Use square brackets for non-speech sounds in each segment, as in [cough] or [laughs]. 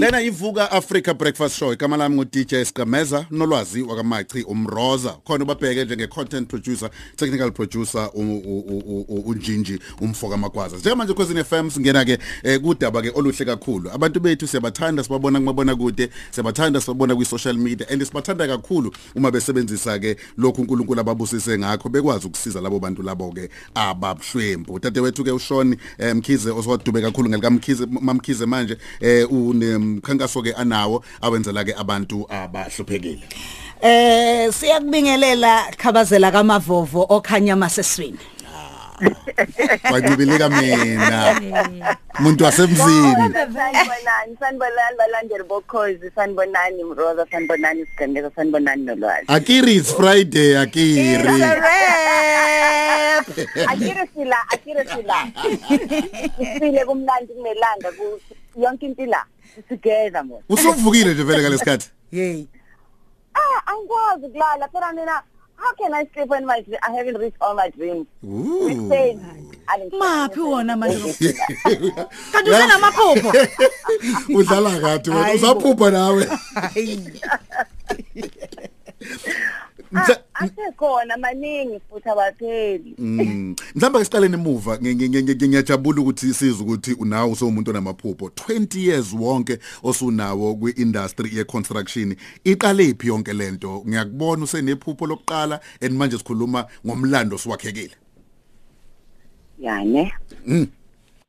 lena ivuka Africa Breakfast Show. Igama lami ngu DJ Skameza nolwazi wakamachi umroza. Khona ubabheke njenge content producer technical producer unjinji umfoka magwaza. Njengamanje kwezini FM singena ke eh, kudaba ke oluhle kakhulu. Abantu bethu siyabathanda sibabona kumabona kude siyabathanda sibabona kwi social media and sibathanda kakhulu uma besebenzisa ke lokhu uNkulunkulu ababusise ngakho bekwazi ukusiza labo bantu labo ke ababuhlwembu dadewethu ke uShoni eh, Mkhize oswadube kakhulu ngelika Mkhize mamkhize manje eh unemkhankaso ke anawo awenzela ke abantu abahluphekile? Eh siyakubingelela khabazela kamavovo okhanya maseswini Kwayibilika mina umuntu wasemzini. Sanibonani sanibonani balandeli bokhozi sanibonani mroza sanibonani sigandeko sanibonani nolwazi. Akiri it's Friday Akiri. Akire sila akire sila. Isile kumnandi kunelanga ku yonke into la together mo Usuvukile nje vele ngalesikhathi hey ah angikwazi kulala phela mina how can i sleep when my i haven't reached all my dreams? Ooh. Ali- maphi wona manje [laughs] kanti usenamaphupho [laughs] udlala kathi wena usaphupha nawe. [laughs] asekhona maningi futhi abapheli Mm. Mhlawumbe ke siqaleni emuva ngi- ngi- ngi- ngiyajabula ukuthi siza ukuthi unawo usomuntu onamaphupho 20 years wonke osunawo kwi-industry ye-construction iqale iphi yonke lento ngiyakubona usenephupho lokuqala and manje sikhuluma ngomlando siwakhekile yani Mm.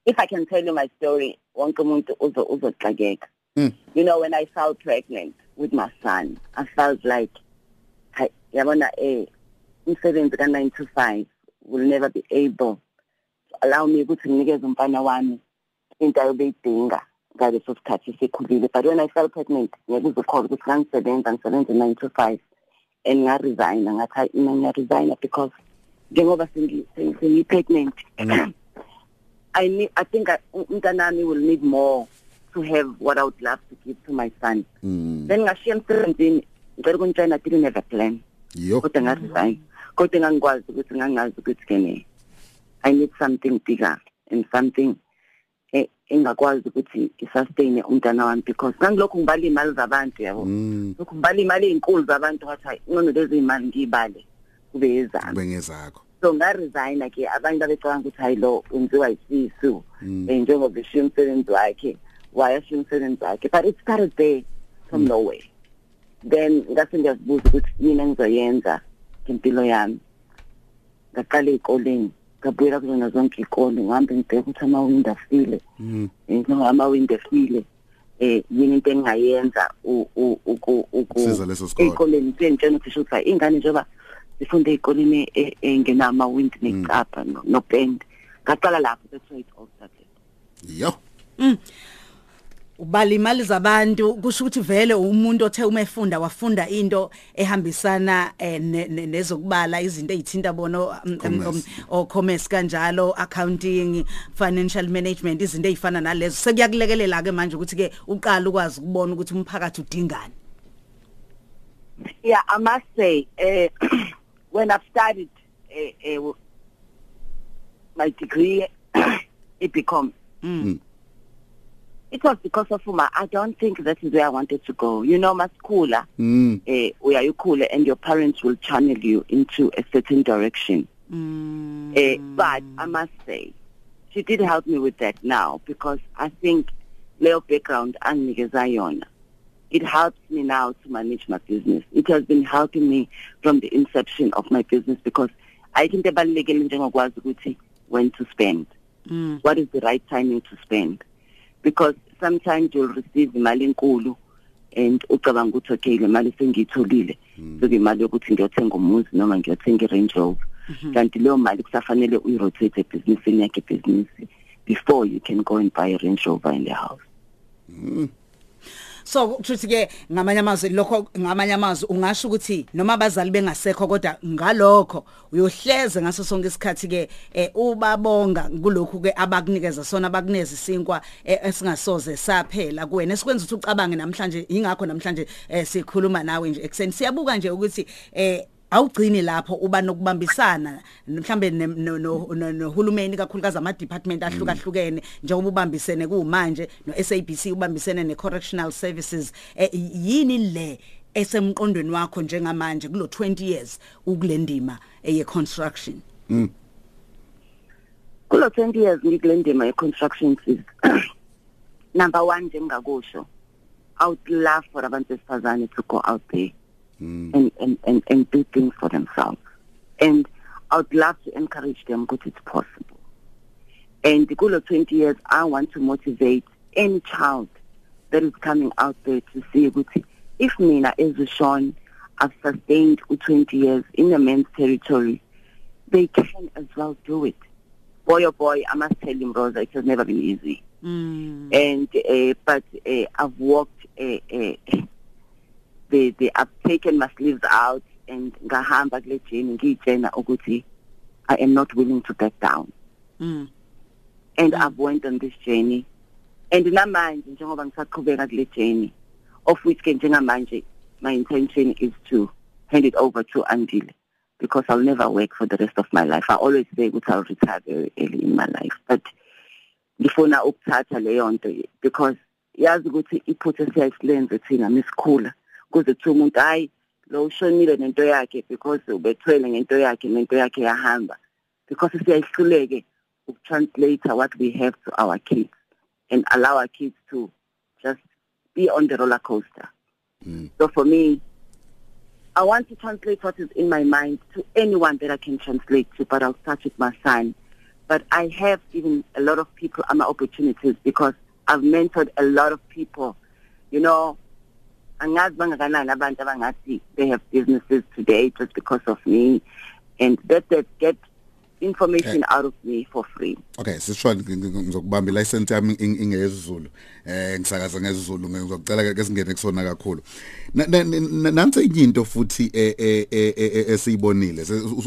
if i can tell you my story wonke umuntu uzo uzoxakeka Mm. you know when i felt pregnant with my son i felt like yabona eh umsebenzi ka 9 to 5 will never be able to allow me ukuthi nginikeze umfana wami into ayobeyidinga ngaleso sikhathi sekhulile but when i felt pregnant ngeke uzukhola ukuthi ngangisebenza ngisebenza 9 to 5 and ngaresign ngathi hayi, mina ngiyaresign because njengoba sengi- sengi-pregnant [clears throat] I need I think umntanami will need more to have what I would love to give to my son. Mm. Then ngashiya emsebenzini ngicela ukuntshela I didn't have a plan. Yo Kodwa ngaresign. Kodwa ngangikwazi ukuthi ngangazi ukuthi kene I need something bigger and something eh, engakwazi ukuthi isustain umntana wami because ngangilokhu ngibala imali zabantu yabo. Mm. Lokhu ngibala imali ezinkulu zabantu wathi hayi ngono lezi imali ngibale kube ezami. bengezakho so ngaresign ke abantu abecabanga ukuthi hayi lo wenziwa isisu Mm. eh, njengoba eshiya umsebenzi wakhe wayashiya umsebenzi wakhe but it started there from Mm. nowhere then ngase ngiyazibuza ukuthi yini engizoyenza ngempilo yami. Ngaqala ey'koleni ngabuyela kuzona zonke iy'kole ngihambe ngibheke ukuthi amawindi afile. Mm. um njengoba amawindi efile eh yini into engingayenza u- u- uku- uku- Ukusiza leso sikole. ey'koleni sengitshela uthisha ukuthi hayi iy'ngane njengoba zifunde ey'koleni e- engenamawindi necapha no- nopende. Ngaqala lapho that's why it all started. Yo. Ubala imali zabantu kusho ukuthi vele umuntu othe uma efunda wafunda into ehambisana eh, ne- ne- nezokubala izinto ezithinta bono um, um, um, Commerce. o commerce kanjalo accounting financial management izinto ezifana nalezo sekuyakulekelela ke manje ukuthi ke uqala ukwazi ukubona ukuthi umphakathi udingani yeah i must say uh, [clears throat] when i've studied uh, uh, my degree [coughs] it become Mm. It was because of uma. I don't think that is where i wanted to go. You know maskula mm eh uyayikhule and your parents will channel you into a certain direction. Mm. eh but i must say she did help me with that now because i think leyo background anginikeza yona. It helps me now to manage my business. It has been helping me from the inception of my business because i think ebalekele njengokwazi ukuthi when to spend. Mm. what is the right timing to spend? Because sometimes you'll receive imali enkulu and ucabanga ukuthi okay le mali sengiyitholile. Soke imali yokuthi ngiyothenga umuzi noma ngiyothenga i-range rover. Kanti leyo mali kusafanele uyi-rotate ebhizinisini yakhe ebhizinisi before you can go and buy a range rover in the house. So kuthi ke ngamanye amazwi lokho ngamanye amazwi ungasho ukuthi noma abazali bengasekho kodwa ngalokho uyohleze ngaso sonke isikhathi ke eh, ubabonga kulokhu ke abakunikeza sona abakuneza isinkwa eh, esingasoze saphela kuwena. Esikwenza ukuthi ucabange namhlanje ingakho namhlanje eh, sikhuluma nawe nje. Ekseni siyabuka nje ukuthi eh awugcini lapho uba nokubambisana mhlambe nohulumeni kakhulukazi ama department ahlukahlukene njengoba ubambisene kumanje no SABC ubambisene ne correctional services eh, yini le esemqondweni wakho njengamanje kulo 20 years ukulendima eye construction kulo 20 years ngikule ndima ye-construction is number one njengakusho i would love for abantu besifazane to go out there. And, and, and, and do things for themselves. And i would love to encourage them ukuthi it's possible. And kulo 20 years i want to motivate any child that is coming out there to see ukuthi if mina ezishon i've sustained u-20 years in the men's territory they can as well do it. Boy oh boy i must tell you rosa it has never been easy. Mm. and uh, but uh, I've walked uh, uh, the the I've taken my sleeves out and ngahamba kule journey ngitshena ukuthi I am not willing to back down. Mm. and I've went on this journey. And namanje njengoba ngisaqhubeka kule journey of which ke njengamanje my intention is to hand it over to Andile because I'll never work for the rest of my life. I always say ukuthi I'll retire very early in my life but ngifuna ukuthatha leyo nto because yazi ukuthi iphutha siyayisilenze thina misikhula kuze kuthiwa umuntu hayi lo ushonile nento yakhe because ubethwele ngento yakhe nento yakhe yahamba because siyayihluleke ukutranslate what we have to our kids and allow our kids to just be on the roller coaster so for me I want to translate what is in my mind to anyone that I can translate to, but I'll start with my son. But I have given a lot of people other opportunities because I've mentored a lot of people. You know, angazi bangakanani abantu abangathi they have businesses today just because of me. And that that get information out of me for free. Okay sishwa ngizokubamba license yami ing- ingezulu eh ngisakaza ngezulu ngizocela ke singene kusona kakhulu. Na- na- na- nansi into futhi eh, eh, eh, esiyibonile?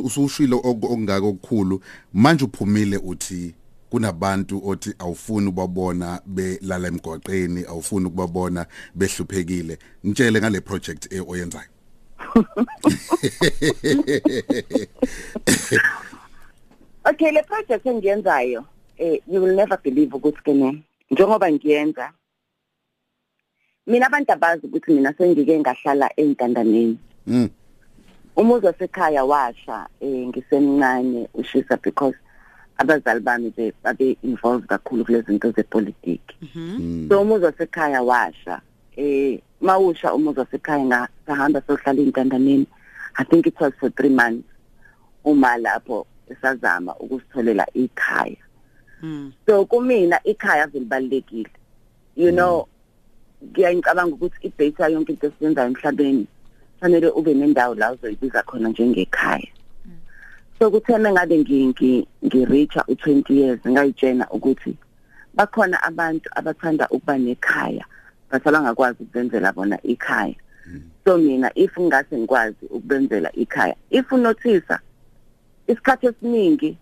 Usushilo ok- okungaka okukhulu. Manje uphumile uthi kunabantu othi awufuni ubabona belala emgwaqeni awufuni ukubabona behluphekile. Ngitshele ngale project eh, oyenzayo. Okay, le project engiyenzayo eh you will never believe ukuthi kene njengoba ngiyenza mina abantu abazi ukuthi mina sengike ngahlala entandaneni mm. Umuzi wasekhaya washa eh ngisemncane ushisa because abazali bami be babe involved kakhulu kulezi zinto zepolitiki so umuzi wasekhaya washa. Eh mawusha umuzi wasekhaya nga- ngahamba sohlala entandaneni i think it was for 3 months uma lapho esazama ukusitholela ikhaya. Mm. so kumina ikhaya velibalekile you know ngiyayicabanga ukuthi ibase yayo yonke into esiyenzayo emhlabeni fanele ube nendawo la uzoyibiza khona njengekhaya. So kuthena ngabe ngi ngireacha u20 years ngayitshena ukuthi bakhona abantu abathanda ukuba nekhaya but abangakwazi ukubenzela bona ikhaya. So mina if ngase ngikwazi ukubenzela ikhaya if unothisa isikhathi esiningi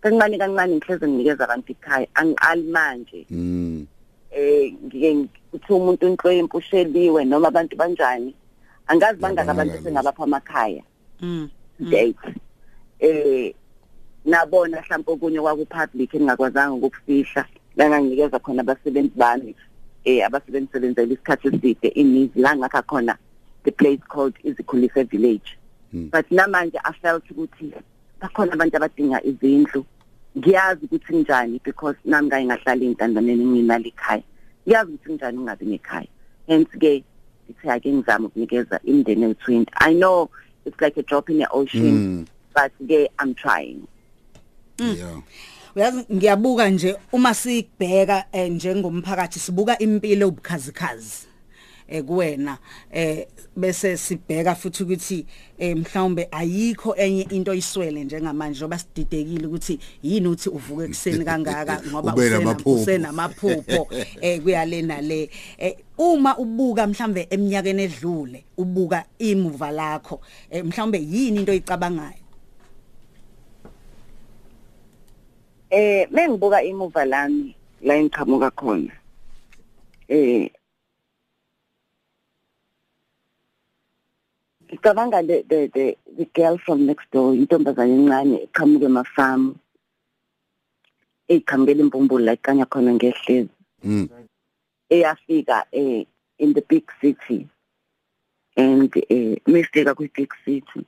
kancane kancane ngihleze nginikeza abantu ikhaya angiqali manje. Mm eh ngike kuthi umuntu inhlwempu usheliwe noma abantu banjani angazi bangaka abantu sengabapha amakhaya. Mm. date eh nabona mhlawumbe okunye kwaku public engingakwazanga ukufihla la nganginikeza khona abasebenzi bami eh abasebenzi sebenzela isikhathi eside inizi la ngakha khona the place called Izikhulise village. Hmm. but namanje i felt ukuthi bakhona abantu abadinga izindlu. Ngiyazi ukuthi njani because nami ngayi ngahlala entandaneni nginali ekhaya. Ngiyazi ukuthi njani ungabi nekhaya. Hence ke ngithe ake ngizama ukunikeza imindeni ewu-20 i know it's like a drop in the ocean. Mm. But ke i'm trying. Yeah. Uyazi ngiyabuka nje uma sibheka eh, njengomphakathi sibuka impilo obukhazikhazi eh kuwena eh bese sibheka futhi ukuthi eh mhlawumbe ayikho enye into iswele njengamanje ngoba sididekile ukuthi yini uthi uvuke ekseni kangaka [laughs] ngoba usenamaphupho [laughs] eh kuyale nale. Eh uma ubuka mhlambe eminyakeni edlule ubuka imuva lakho eh mhlawumbe yini into oyicabangayo? Eh mengibuka imuva lami la engiqhamuka khona eh ngicabanga the the the the girl from next door intombazane encane eqhamuke emafamu eqhamukela impumbulu la ikanya khona ngehlezi Mm. eyafika eh in the big city and eh mistake kwi big city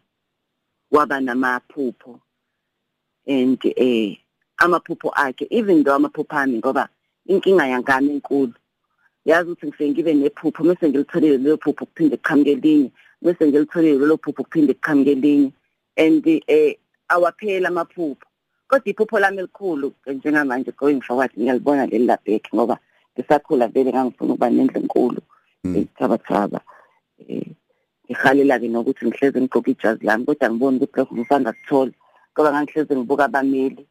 waba namaphupho and eh amaphupho akhe even though amaphupho ami ngoba inkinga yangami enkulu. Yazi ukuthi ngifike ngibe nephupho bese ngilitholile lelo phupho kuphinde kuqhamuke elinye bese ngilitholile lelo phupho kuphinde kuqhamuke elinye and eh awaphela amaphupho. Kodwa iphupho lami elikhulu njengamanje going forward ngiyalibona leli labheki ngoba ngisakhula vele ngangifuna ukuba nendlu enkulu ethabathaba eh ngihalela ke nokuthi ngihleze ngigqoke ijazi lami kodwa ngibona ukuthi lokho ngisangakuthola ngoba ngangihleze ngibuka abameli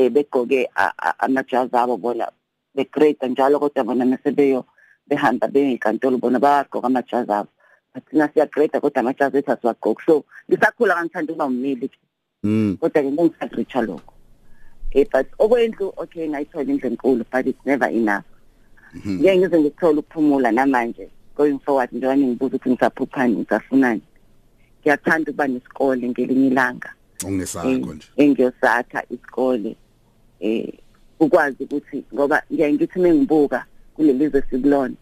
eh begqoke a- a- amajazi abo bona begrade njalo kodwa bona mesebeyo behamba beyinkantolo bona bayagqoka amajazi abo thina siyagrade kodwa amajazi ethu asiwagqoki. So ngisakhula ngangithanda ukuba ummeli Mm. kodwa ke ngisagritsha lokho. Eh but okwendlu okay ngayithola indlu enkulu but it's never enough. Ngeke ngize ngithola ukuphumula namanje going forward njengoba ngibuza ukuthi ngisaphuphani ngisafunani. Ngiyathanda ukuba nesikole ngelinye ilanga. Ungesakho nje. engiyosakha isikole. Eh ukwazi ukuthi ngoba ngiyaye ngithi mengibuka kulelizwe sikulona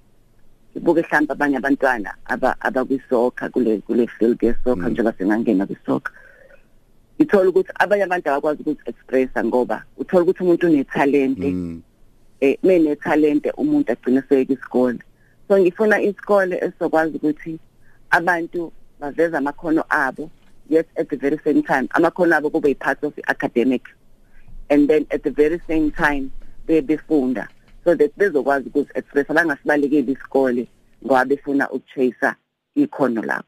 ngibuke mhlawumbe abanye abantwana aba abakwisokha kule kule field yesokha njengoba sengangena kwisokha ngithola ukuthi abanye abantu abakwazi ukuzi-expressa ngoba uthola ukuthi umuntu unethalente. Mm. eh menethalente umuntu agcine seyeke isikole so ngifuna isikole esizokwazi ukuthi abantu baveze amakhono abo yes at the very same time amakhono abo kube part of academic and then at the very same time be- befunda so that bezokwazi ukuzi-express bangasibalekeli isikole ngoba befuna ukuchasa ikhono labo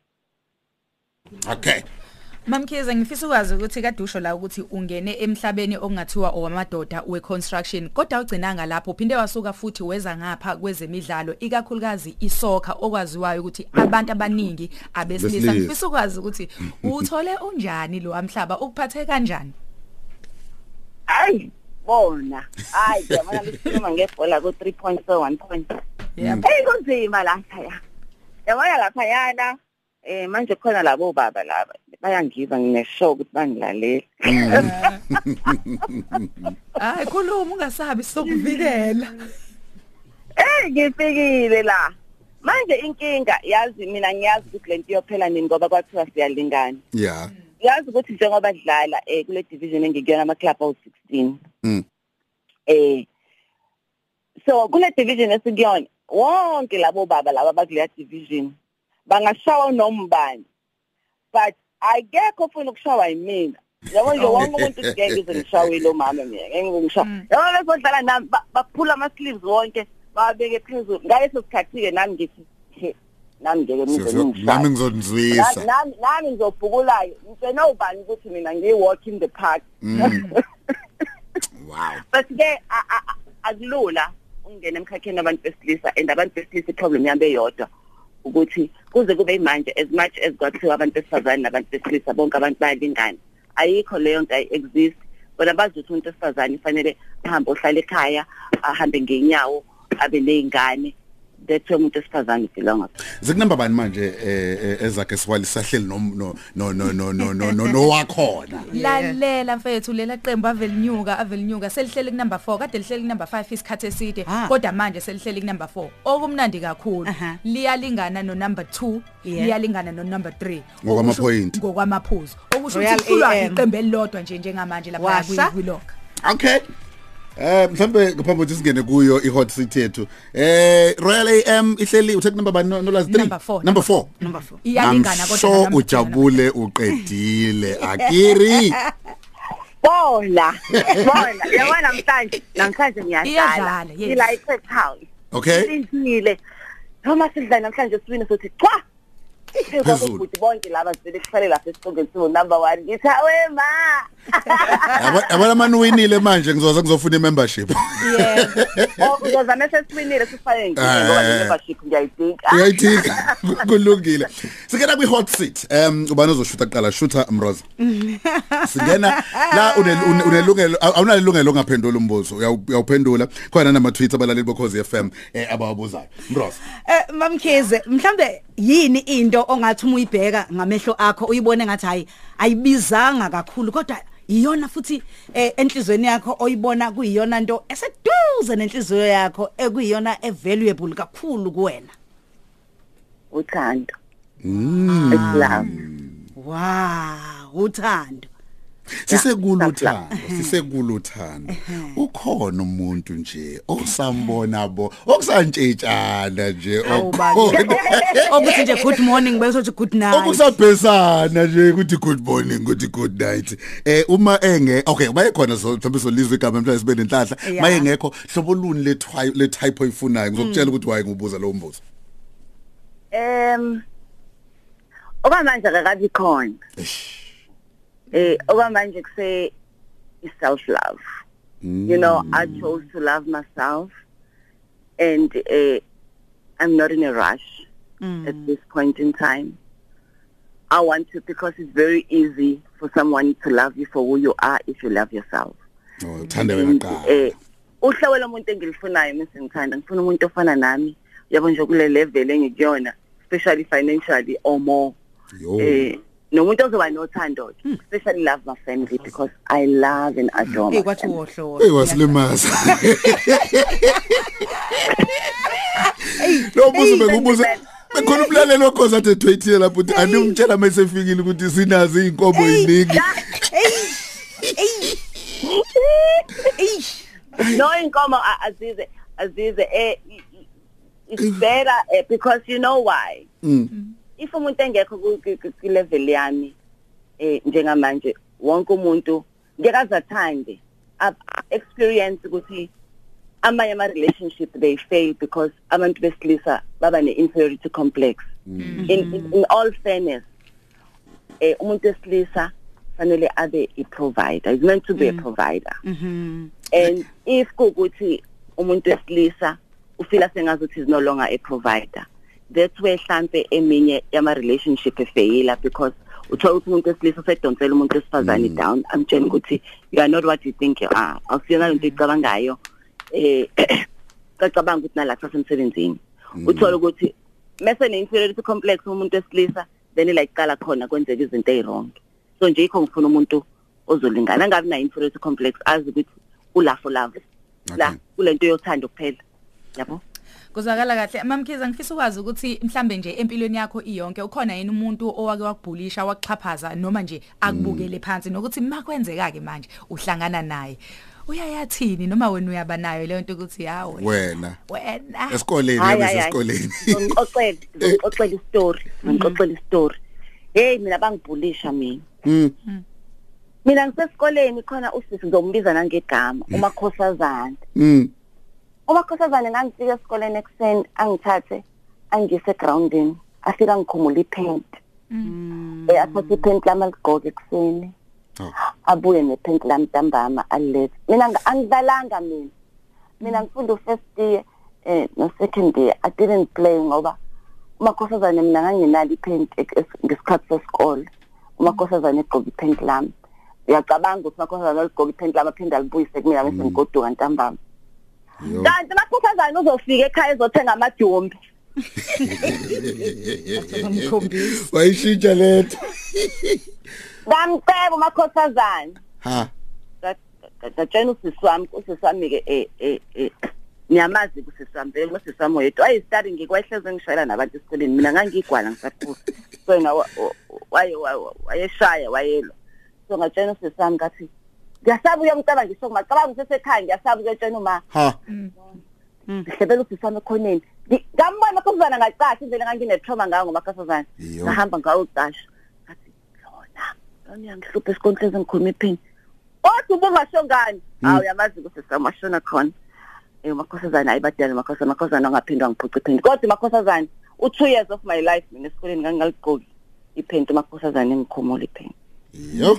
Okay. Mamkhize ngifisa ukwazi ukuthi kade usho la ukuthi ungene emhlabeni okungathiwa owamadoda weconstruction kodwa ugcinanga lapho uphinde wasuka futhi weza ngapha kwezemidlalo ikakhulukazi isoccer okwaziwayo ukuthi abantu abaningi abesilisa Besilisa. ngifisa ukwazi ukuthi [laughs] uthole unjani lo amhlaba ukuphathe kanjani hayi bona. Hayi yabona besikhuluma ngebhola ku 3 points so 1 point. Yebo. hey kunzima lapha ya yabona lapha yana eh manje khona labo baba laba bayangiza ngineshow ukuthi bangilalele. Hayi [laughs] khuluma ungasabi sokuvikela. Eh ngifikile la. Manje inkinga yazi mina ngiyazi ukuthi lento iyophela nini ngoba kwathiwa siyalingana. Yeah. Yazi ukuthi njengoba dlala eh kule division engikuyona ama club awu 16 Mm. eh so kule division esikuyona wonke labo baba laba bakuleya division bangashawa nombani but akekho ufuna ukushawa yimina. Yabo nje wonke umuntu [laughs] ngeke ngize ngishawe lo mama mina ngeke ngishawa yabo besodlala nami ba- baphula ama sleeves wonke babeke phezulu ngaleso sikhathi ke nami ngithi "He, nami ngeke ngize Nami ngishawe ngizonizwisa. nami nami ngizobhukulayo. Ngicela ubani ukuthi mina ngiyi walk in the park? [laughs] Wow. but ke a- a- a- akulula ungena emkhakheni abantu besilisa and abantu besilisa iproblem yabo eyodwa ukuthi kuze kube manje as much as kwathiwa abantu besifazane nabantu besilisa bonke abantu bayalingana. Ayikho leyo nto exist. Bona bazi ukuthi umuntu wesifazane fanele ahambe ohlala ekhaya ahambe ngenyawo abe death yomuntu esifazane idilwa ngapha. Zikunamba bani manje eh, eh, ezakhe siwali sahleli no no no no no no no wakhona. [laughs] Lalela mfethu lela qembu avelinyuka avelinyuka selihleli kunumber 4 kade lihleli kunumber 5 isikhathe eside kodwa manje selihleli kunumber 4 okumnandi kakhulu liyalingana no number 2 liyalingana no number 3 ngokwama point ngokwamaphuzu. Okusho ukuthi kulwa iqembu elilodwa nje njengamanje lapha kwi lock okay. Eh mhlambe ngaphambi kokuthi singene kuyo ihot seat yethu. Eh Royal AM ihleli uthe number bani? No last 3? Number four, Number 4. number 4 iyalingana kodwa so ujabule uqedile akiri. [laughs] bona. Bona. Yabona namhlanje? Namhlanje ngiyadlala. Ila eChurchhouse Okay. silindile noma sidlala namhlanje sibini sothi chwa ukuthi bonke laba sebekuphele lasesicongeni singu number 1 ngithi awe ma. Yabona manje uwinile manje ngizoza ngizofuna i-membership. Yeah. Oh, Ngizozama sesiwinile sifake ngisho ngoba i-membership ngiyayidinga. Uyayidinga [laughs] kulungile. Singena kwi hot seat. Um ubani ozoshuta kuqala shooter Mroza. Singena la une- une- unelungelo awunalungelo ngaphendula umbuzo uyawu- uyawuphendula khona nama tweets abalaleli bokhozi FM eh abawabuzayo. Mroza. Eh mamkhize mhlambe yini into ongathi uma uyibheka ngamehlo akho uyibone ngathi hayi ayibizanga kakhulu kodwa iyona futhi eh, enhlizweni yakho oyibona kuyiyona nto eseduze nenhliziyo yakho ekuyiyona evaluable kakhulu kuwena uthando it's love wow uthando. Sisekulu uthando, sisekulu uthando. Ukhona umuntu nje osambona bo, okusantshejana nje [laughs] okuthi nje good morning bese uthi good night. Okusabhesana nje ukuthi good morning ukuthi good night. Eh uma enge okay bayekhona so mhlawumbe solizwe igama mhlawumbe sibe nenhlahla. Mayengekho hlobo luni le type oyifunayo ngizokutshela ukuthi waye ngubuza lo mbuzo. um okwamanje akakabi khona. Eh okwamanje kuse self love. You know i chose to love myself and uh, i'm not in a rush at this point in time. I want to because it's very easy for someone to love you for who you are if you love yourself. Oh uthande wena qala. eh uhlobo lomuntu engilifunayo mase ngithanda ngifuna umuntu ofana nami. Yabo nje kule level engikuyona especially financially or more. Eh nomuntu ozoba nothando especially love my family because i love and adore hey my kwathi family. wohlo Hey wasilimaza. Lo mbuzo bengubuza bekhona umlaleli wakhoza athe tweetile lapho uthi animtshela mayesefikile ukuthi sinazo inkomo eziningi. eish no inkomo a- azize azize eh i- i- it's better eh, because you know why. Mm. If umuntu engekho ku- ku- ku- ku level yami eh njengamanje wonke umuntu ngeke athande experience ukuthi amanye ama relationship they fail because abantu besilisa baba ne inferiority complex in, in, in all fairness eh umuntu wesilisa fanele abe a provider is meant to be a provider. And if kukuthi umuntu wesilisa ufila sengazuthi is no longer a provider that's where hlambe eminye yama relationship efeyila because uthola ukuthi umuntu wesilisa usedonsela umuntu wesifazane down. Amtshela ukuthi you are not what you think you are. Awusiyona lento icabangayo eh [clears throat] cacabanga ukuthi nalapha semsebenzini. Uthola ukuthi mase ne inferiority complex umuntu wesilisa then la iqala khona kwenzeka izinto ezirong so nje ikho ngifuna umuntu ozolingana ngabe na inferiority complex azi ukuthi ula for love. La Okay. kulento yothando kuphela yabo? Kuzwakala kahle. Mamkhiza ngifisa ukwazi ukuthi mhlambe nje empilweni yakho iyonke ukhona yini umuntu owake wakubhulisha wakuxhaphaza noma nje akubukele phansi nokuthi makwenzeka ke manje uhlangana naye uyayathini noma wena uyaba nayo leyo nto ukuthi hawe Wena. wena esikoleni Hayi, yabe hayi, hayi. sesikoleni. ngixoxela [laughs] ngixoxela istory ngixoxela istory hey mina bangibhulisha mina. Mm. mina ngisesikoleni khona usisi ngizombiza nangegama umakhosazana. Mm. umakhosazana ngangifika esikoleni ekuseni angithathe angise groundini. Afika ngikhumula ipaint. Eh athathe ipaint lami aligoke ekuseni. Oh. abuye nepaint lami ntambama alilethe mina nga- angidlalanga mina. Mina ngifunda first year eh no second year. I didn't play ngoba umakhosazana mina nganginalo ipaint ek- es- ngesikhathi sesikole. Umakhosazana egqoka ipaint lami. Uyacabanga ukuthi umakhosazana aligqoka ipaint lami aphinde alibuyise kumina bese ngigoduka ntambama. Yo. Kanti makhosazana uzofika ekhaya ezothenga amadumbe ngikhombisa [laughs] Wayishintsha letho. ngamceba umakhosazana. Ha. ngatshela usisi wami usisi wami ke eh eh eh niyamazi kusisi wami vele usisi wami oyedwa. Wayestari ngikwehleze ngishayela nabantu esikoleni. Mina ngangigwala ngisakhula so yena wa- wa- waye wa- wayeshaya wayelwa. So ngatshela usisi wami ngathi ngiyasaba uyongicaba ngisho ngacabanga usesekhaya ngiyasaba ukuyotshela uma Ha. ngihlebela usisi wami ekhoneni. Ngi- ngambona makhosazana ngacasha indlela enganginetrauma ngayo ngomakhosazana Iyo. ngahamba ngawucasha ngathi lona lona uyangihlupha esikonhlezi ngikhuluma iphini kodwa ubungasho ngani? Hawu uyamazi ukuthi samashona khona. Eh makhosazana ayibadala makhosazana makhosazana angaphindwa ngiphuca iphini. Kodwa makhosazana u2 years of my life mina esikoleni ngangaligqoki iphenti makhosazana engikhumula iphini. Yo.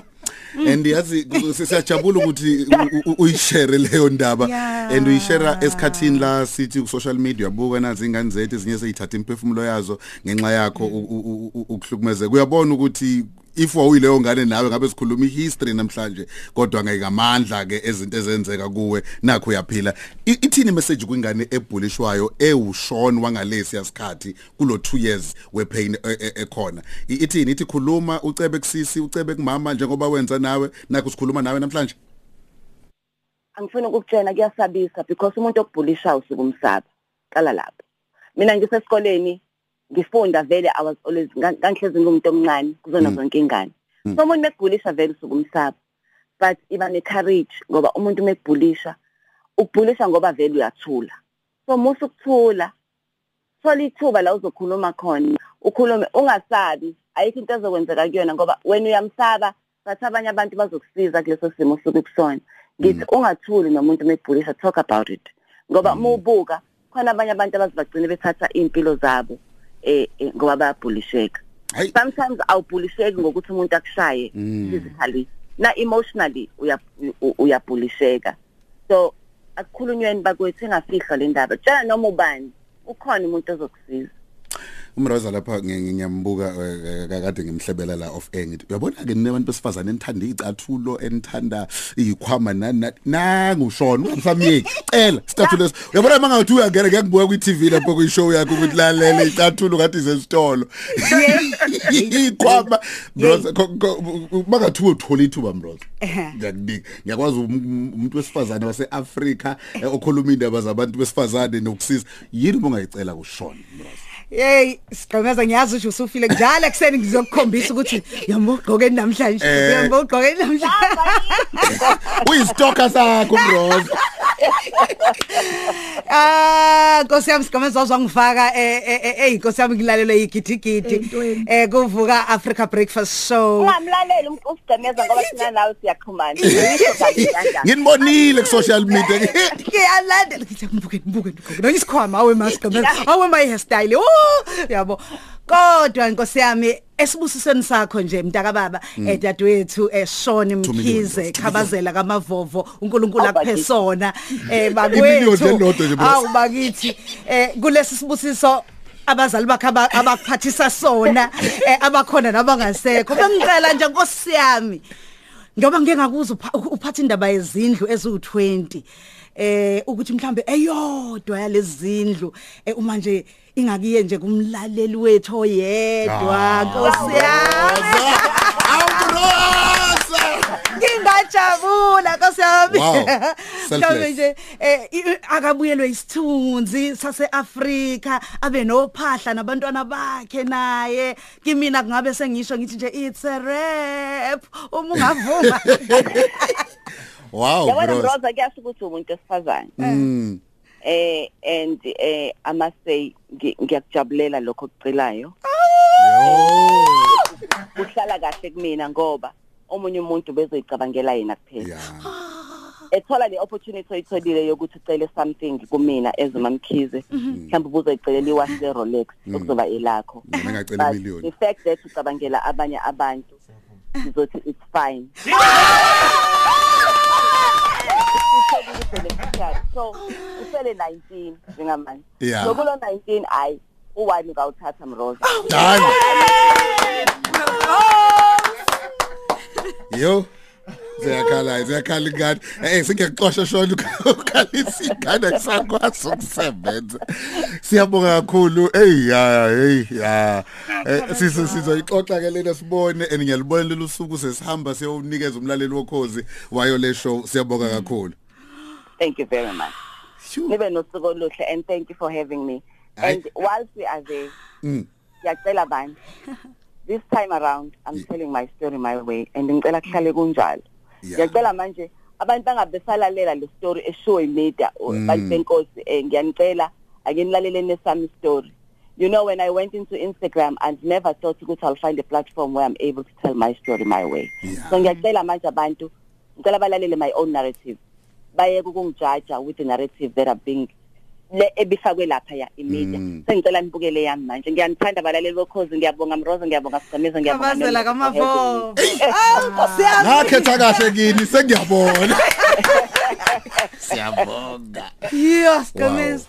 And yazi siyajabula ukuthi u- u- uyishare leyo ndaba. Yeah. and uyishare esikhathini la sithi ku social media uyabuka nazi ingane zethu ezinye seyithatha imphefumulo yazo ngenxa yakho u- u- u- ukuhlukumezeka. Uyabona ukuthi if wawuyileyo ngane nawe ngabe sikhuluma ihistory namhlanje kodwa ngamandla ke ezinto ezenzeka kuwe nakho uyaphila. I- ithini message kwingane ebhulishwayo ewushon wangalesi yasikhathi kulo 2 years wepain e- e- ekhona? I- ithini? Ithi khuluma ucebe kusisi ucebe kumama njengoba wenza nawe nakho sikhuluma nawe namhlanje? Angifuni ukukutshena kuyasabisa because umuntu okubhulisha usukumsaba qala lapho. Mina ngisesikoleni ngifunda vele i was always nga- ngangihlezi ngumuntu omncane kuzona zonke ingane so umuntu mekubhulisha vele usukumsaba but iba ne-courage ngoba umuntu mekubhulisha ukubhulisha ngoba vele uyathula. So musa ukuthula thola ithuba la uzokhuluma khona ukhulume ungasabi ayikho into ezokwenzeka kuyona ngoba wena uyamsaba bathi abanye abantu bazokusiza kuleso simo sokukusona ngithi ungathuli nomuntu mekubhulisha talk about it. Ngoba uma ubuka khona abanye abantu abazibagcina bethatha impilo zabo. Eh eh, ngoba bayabhulisheka hayi. Sometimes awubhulisheki ngokuthi umuntu akushaye physically. Na emotionally uya- u- uyabhulisheka so akukhulunyweni bakwethu engafihlwa le ndaba. Tshela noma ubani ukhona umuntu ozokusiza. Umroza lapha ngi- ngiyambuka eh, eh, kade ngimhlebela la of air ngithi uyabona ke ninabantu besifazane enithanda icathulo enithanda ikhwama nani nangushona ungamsamyeki cela sicathulo leso uyabona mangathi uyangena ngiyakubuka kwi TV lapho kwi show yakho ukuthi lalele icathulo ngathi isesitolo ikhwama mroza mangathi uthola ithuba mroza Ehhe. ngiyakunika ngiyakwazi um- umuntu wesifazane waseAfrika eh, okhuluma indaba zabantu besifazane nokusiza. Yini bongayicela kushona mroza? Hey, siqhemeza ngiyazi ukuthi usufile njalo ekseni ngizokukhombisa ukuthi yambo ugqoke namhlanje. Eh. Yambo ugqoke namhlanje. uyistoka sakho mroza [laughs] Ah, Nkosi yami siqhemeza uzongifaka eh eh eh, eh Nkosi yami ngilalelwe igidigidi. Ey'ntweni. Eh kuvuka Africa Breakfast Show. ungamlaleli umuntu usigcemeza ngoba sina nawe siyaxhumana [laughs] ngisho kabi kanjani nginibonile ku social media Ngiyalandela ngithi ngibuke ngibuke ngibuke. Nongisikhwama awe masiqhemeza. Awe my hairstyle. Oh, yabo. Kodwa Nkosi yami esibusiseni sakho nje mntaka baba eh dadewethu eh Shone Two million, Mkhize khabazela kamavovo uNkulunkulu Oh, aphe bakithi. sona eh [laughs] bakwethu awu bakithi eh kulesi sibusiso abazali bakhe aba- abakuphathisa sona eh abakhona nabangasekho bengicela nje Nkosi yami ngoba ngeke ngakuza upha- uphatha indaba yezindlu eziwu20 eh ukuthi mhlambe eyodwa yalezi zindlu eh uma nje ingakiye nje kumlaleli wethu oyedwa Nkosi yami. Awuroza ngingajabula Nkosi yami. Wow, [laughs] mhlawumbe nje eh akabuyelwe isithunzi saseAfrika abe nophahla nabantwana bakhe naye. Kimina kungabe sengisho ngithi nje it's a rap. Uma ungavuma. [laughs] Wow yabona bro mroza kuyasho ukuthi umuntu wesifazane. Mm. Eh and eh must say ngi- ngiyakujabulela lokho okucilayo kuhlala kahle kumina ngoba omunye umuntu bezoyicabangela yena kuphela. Yeah. Ethola le opportunity oyitholile yokuthi ucele something kumina as umamkhize mhlawumbe ubuzoyicelela iwatch le Rolex okuzoba elakho. Mina ngacela but imiliyoni. the fact that ucabangela abanye abantu sizothi it's fine. So usele 19 njengamanje. Yeah. lokulo 19 ayi uwani ngawuthatha mroza. Done. Yo ziyakhala ziyakhala ingane. Eh singiyaxoxa shona ukhalisa ingane kusakwazi ukusebenza siyabonga kakhulu. Hey ya hey ya. Eh, sizo sizoyixoxa ke lena sibone and ngiyalibona lelo suku sesihamba siyonikeza umlaleli wokhozi wayo le show. Siyabonga kakhulu. Thank you very much. Nibe nosuku oluhle and thank you for having me. And whilst we are there Mm. ngiyacela bani [laughs] this time around i'm telling my story my way and ngicela kuhlale kunjalo Yeah. ngiyacela manje abantu bangabe besalalela le story eshow media Mm. bantu benkosi eh, ngiyanicela ake nilalele nesami story you know when i went into instagram and never thought ukuthi i'll find a platform where i'm able to tell my story my way Yeah. so ngiyacela manje abantu ngicela balalele my own narrative bayeke ukungijaja with the narrative that are being le ebifakwe lapha ya imedia sengicela nibukele yami manje ngiyanithanda abalaleli bokhozi ngiyabonga Mrozo ngiyabonga Sigcemeza ngiyabonga Kabazela Nonhle. kamafo. Awu Nkosi yami. ngakhetha kahle kini sengiyabona [laughs] siyabonga Yes, Gomez.